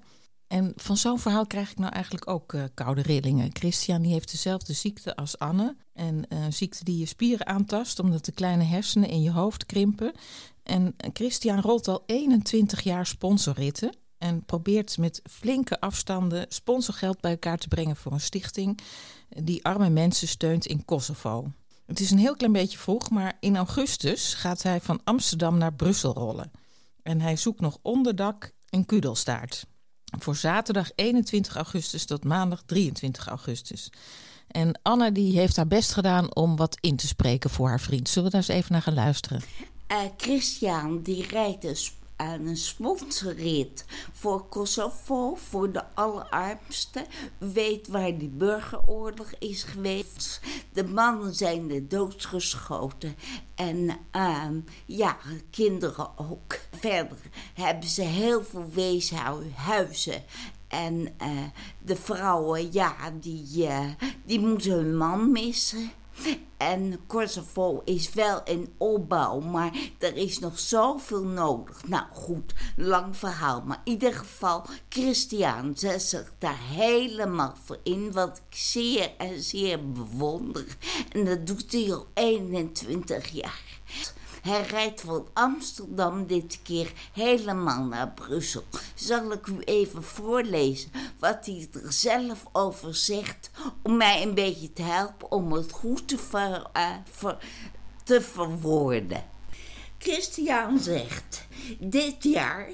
En van zo'n verhaal krijg ik nou eigenlijk ook eh, koude rillingen. Christian die heeft dezelfde ziekte als Anne. En eh, een ziekte die je spieren aantast omdat de kleine hersenen in je hoofd krimpen. En Christian rolt al 21 jaar sponsorritten. En probeert met flinke afstanden sponsorgeld bij elkaar te brengen voor een stichting die arme mensen steunt in Kosovo. Het is een heel klein beetje vroeg, maar in augustus gaat hij van Amsterdam naar Brussel rollen. En hij zoekt nog onderdak en kudelstaart. Voor zaterdag 21 augustus tot maandag 23 augustus. En Anna die heeft haar best gedaan om wat in te spreken voor haar vriend. Zullen we daar eens even naar gaan luisteren? Eh, Christian die rijdt dus aan een sponsorrit voor Kosovo, voor de allerarmsten. Weet waar die burgeroorlog is geweest. De mannen zijn er doodgeschoten. En ehm, ja, kinderen ook. Verder hebben ze heel veel weeshuizen. En eh, de vrouwen, ja, die, eh, die moeten hun man missen. En Kosovo is wel in opbouw, maar er is nog zoveel nodig. Nou goed, lang verhaal. Maar in ieder geval, Christian zet zich daar helemaal voor in. Wat ik zeer en zeer bewonder. En dat doet hij al 21 jaar. Hij rijdt van Amsterdam dit keer helemaal naar Brussel. Zal ik u even voorlezen wat hij er zelf over zegt... om mij een beetje te helpen om het goed te, ver, te verwoorden. Christian zegt, dit jaar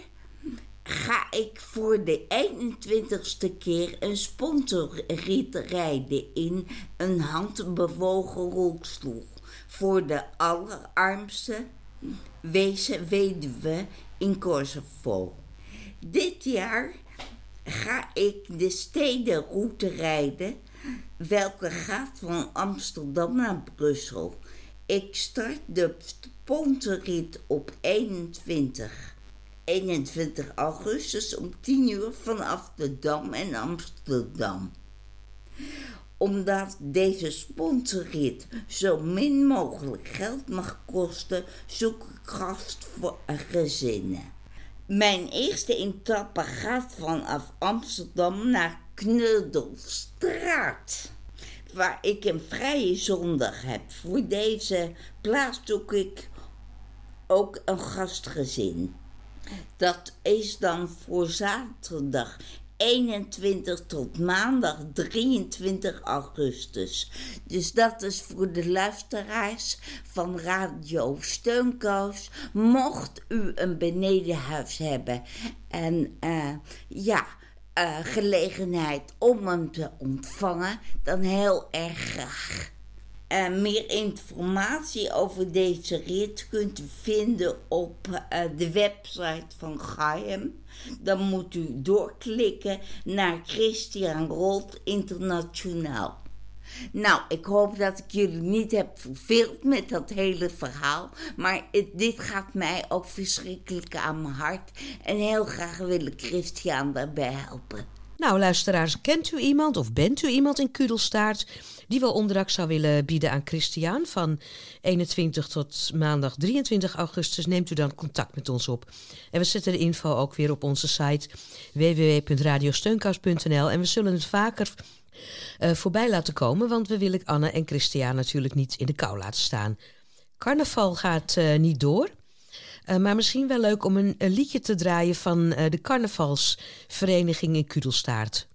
ga ik voor de 21ste keer een sponsorrit rijden in een handbewogen rolstoel voor de allerarmste wezen weduwe in Kosovo. Dit jaar ga ik de stedenroute rijden, welke gaat van Amsterdam naar Brussel. Ik start de sponsorrit op 21. 21 augustus om 10 uur vanaf de Dam en Amsterdam omdat deze sponsorrit zo min mogelijk geld mag kosten, zoek ik gast voor gezinnen. Mijn eerste etappe gaat vanaf Amsterdam naar Knuddelstraat, waar ik een vrije zondag heb. Voor deze plaats zoek ik ook een gastgezin. Dat is dan voor zaterdag 21 tot maandag 23 augustus. Dus dat is voor de luisteraars van Radio Steunkous. Mocht u een benedenhuis hebben en uh, ja, uh, gelegenheid om hem te ontvangen, dan heel erg graag. Uh, meer informatie over deze rit kunt vinden op uh, de website van Gaim. Dan moet u doorklikken naar Christian Rolt Internationaal. Nou, ik hoop dat ik jullie niet heb verveeld met dat hele verhaal. Maar dit gaat mij ook verschrikkelijk aan mijn hart. En heel graag wil ik Christian daarbij helpen. Nou, luisteraars, kent u iemand of bent u iemand in Kudelstaart die wel onderdak zou willen bieden aan Christian van 21 tot maandag 23 augustus? Neemt u dan contact met ons op. En we zetten de info ook weer op onze site www.radiosteunkous.nl en we zullen het vaker uh, voorbij laten komen, want we willen Anne en Christian natuurlijk niet in de kou laten staan. Carnaval gaat uh, niet door. Uh, maar misschien wel leuk om een, een liedje te draaien van de carnavalsvereniging in Kudelstaart.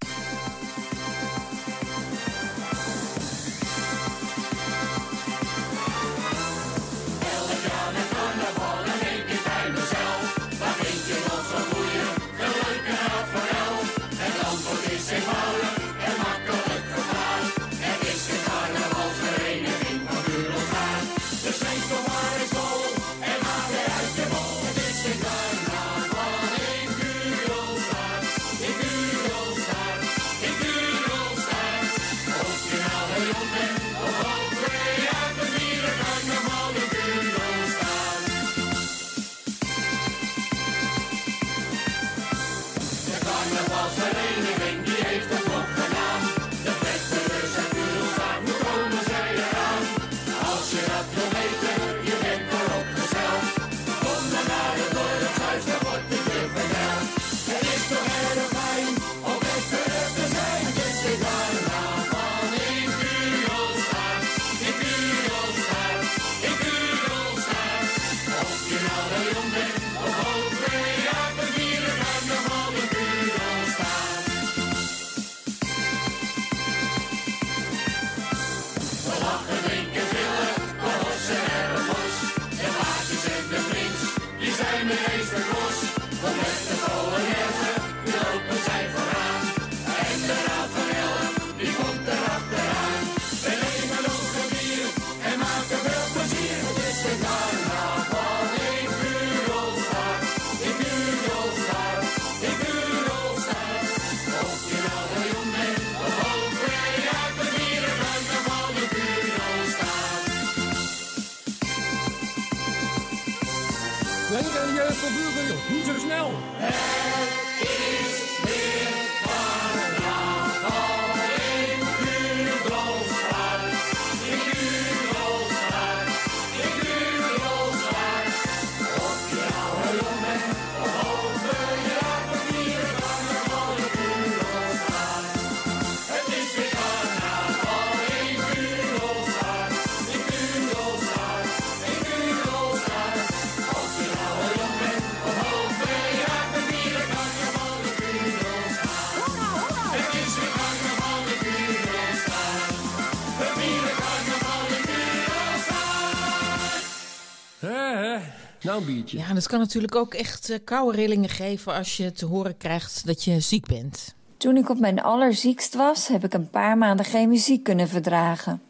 Een biertje. Ja, en het kan natuurlijk ook echt eh, koude rillingen geven als je te horen krijgt dat je ziek bent. Toen ik op mijn allerziekst was, heb ik een paar maanden geen muziek kunnen verdragen.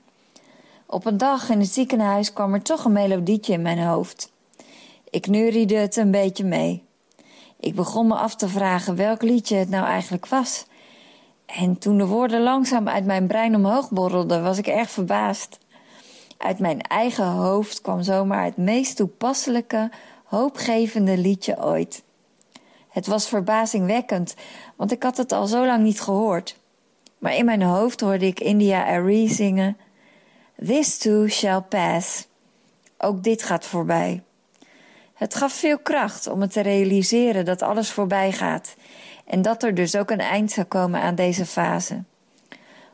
Op een dag in het ziekenhuis kwam er toch een melodietje in mijn hoofd. Ik neuriede het een beetje mee. Ik begon me af te vragen welk liedje het nou eigenlijk was. En toen de woorden langzaam uit mijn brein omhoog borrelden, was ik erg verbaasd. Uit mijn eigen hoofd kwam zomaar het meest toepasselijke, hoopgevende liedje ooit. Het was verbazingwekkend, want ik had het al zo lang niet gehoord. Maar in mijn hoofd hoorde ik India Arie zingen: This too shall pass. Ook dit gaat voorbij. Het gaf veel kracht om me te realiseren dat alles voorbij gaat en dat er dus ook een eind zou komen aan deze fase.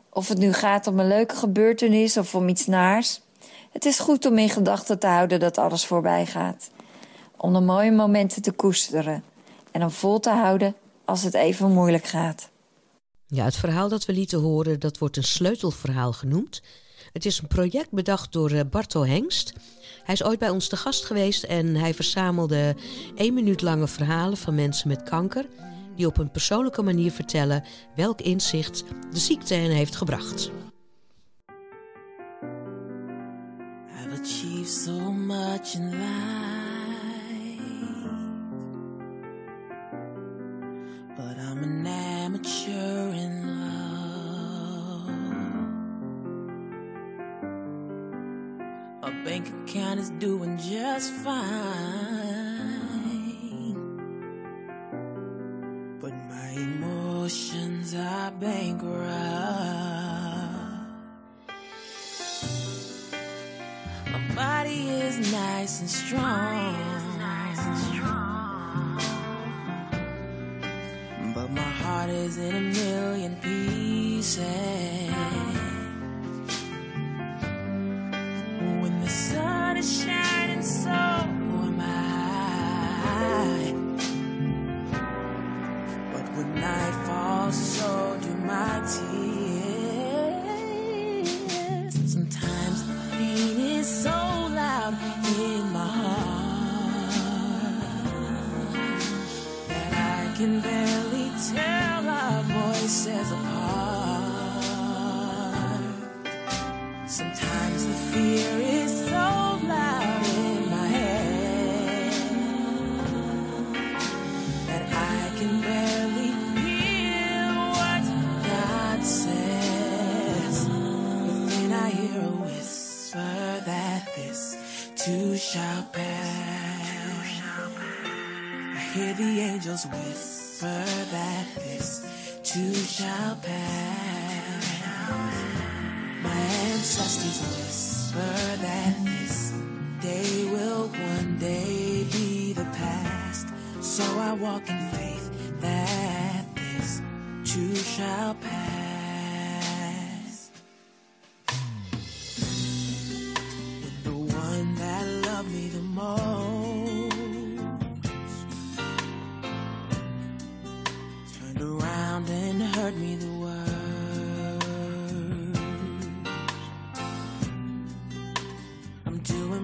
Of het nu gaat om een leuke gebeurtenis of om iets naars, het is goed om in gedachten te houden dat alles voorbij gaat. Om de mooie momenten te koesteren en om vol te houden als het even moeilijk gaat. Ja, het verhaal dat we lieten horen, dat wordt een sleutelverhaal genoemd. Het is een project bedacht door eh, Barto Hengst. Hij is ooit bij ons te gast geweest en hij verzamelde één minuut lange verhalen van mensen met kanker... die op een persoonlijke manier vertellen welk inzicht de ziekte hen heeft gebracht. So much in life, but I'm an amateur in love. My bank account is doing just fine, but my emotions are bankrupt. Nice and strong. But my heart is in a million pieces. The angels whisper that this too shall pass. My ancestors whisper that this day will one day be the past. So I walk in faith that this too shall pass.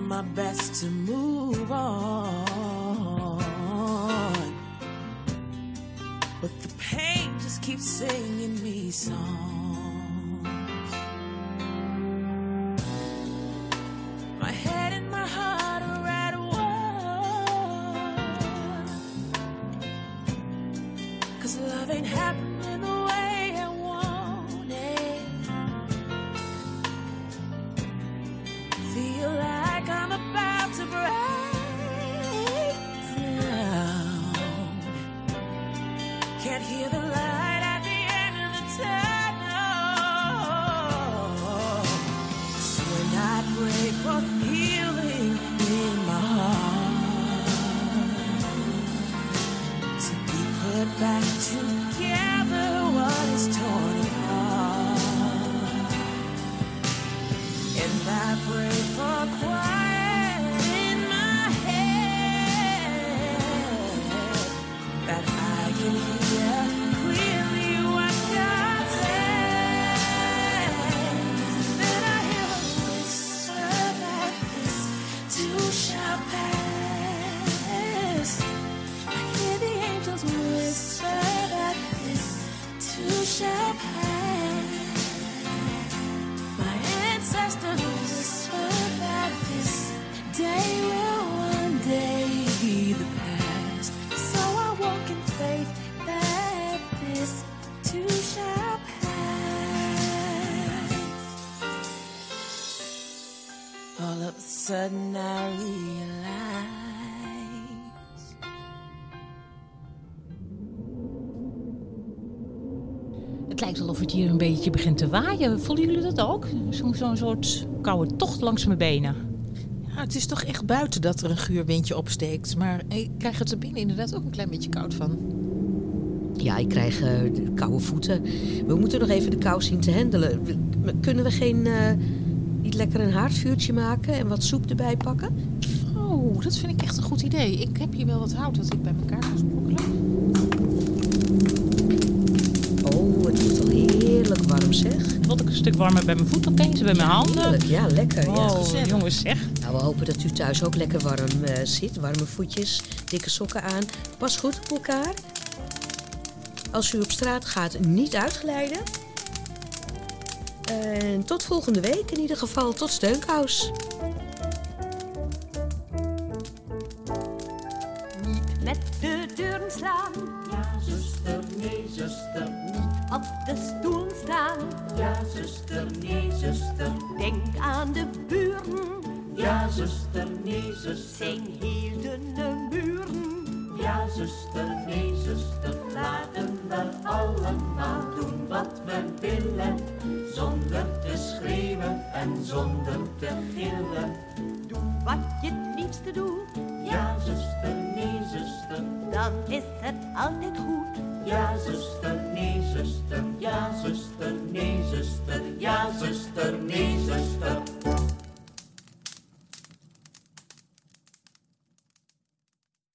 My best to move on. But the pain just keeps singing me songs. I realize. Het lijkt wel of het hier een beetje begint te waaien. Voelen jullie dat ook? Zo'n zo'n soort koude tocht langs mijn benen. Ja, het is toch echt buiten dat er een guurwindje opsteekt. Maar ik krijg het er binnen inderdaad ook een klein beetje koud van. Ja, ik krijg eh, de koude voeten. We moeten nog even de kou zien te handelen. Kunnen we geen, eh, niet lekker een haardvuurtje maken en wat soep erbij pakken? Oh, dat vind ik echt een goed idee. Ik heb hier wel wat hout dat ik bij elkaar kan sprokkelen. Oh, het wordt al heerlijk warm zeg. Wat ik een stuk warmer bij mijn voeten opeens, bij mijn handen. Heerlijk, ja, lekker. ja. Oh, jongens zeg. Nou, we hopen dat u thuis ook lekker warm eh, zit. Warme voetjes, dikke sokken aan. Pas goed op elkaar. Als u op straat gaat, niet uitglijden. En tot volgende week in ieder geval. Tot steunkous. Zonder te gillen.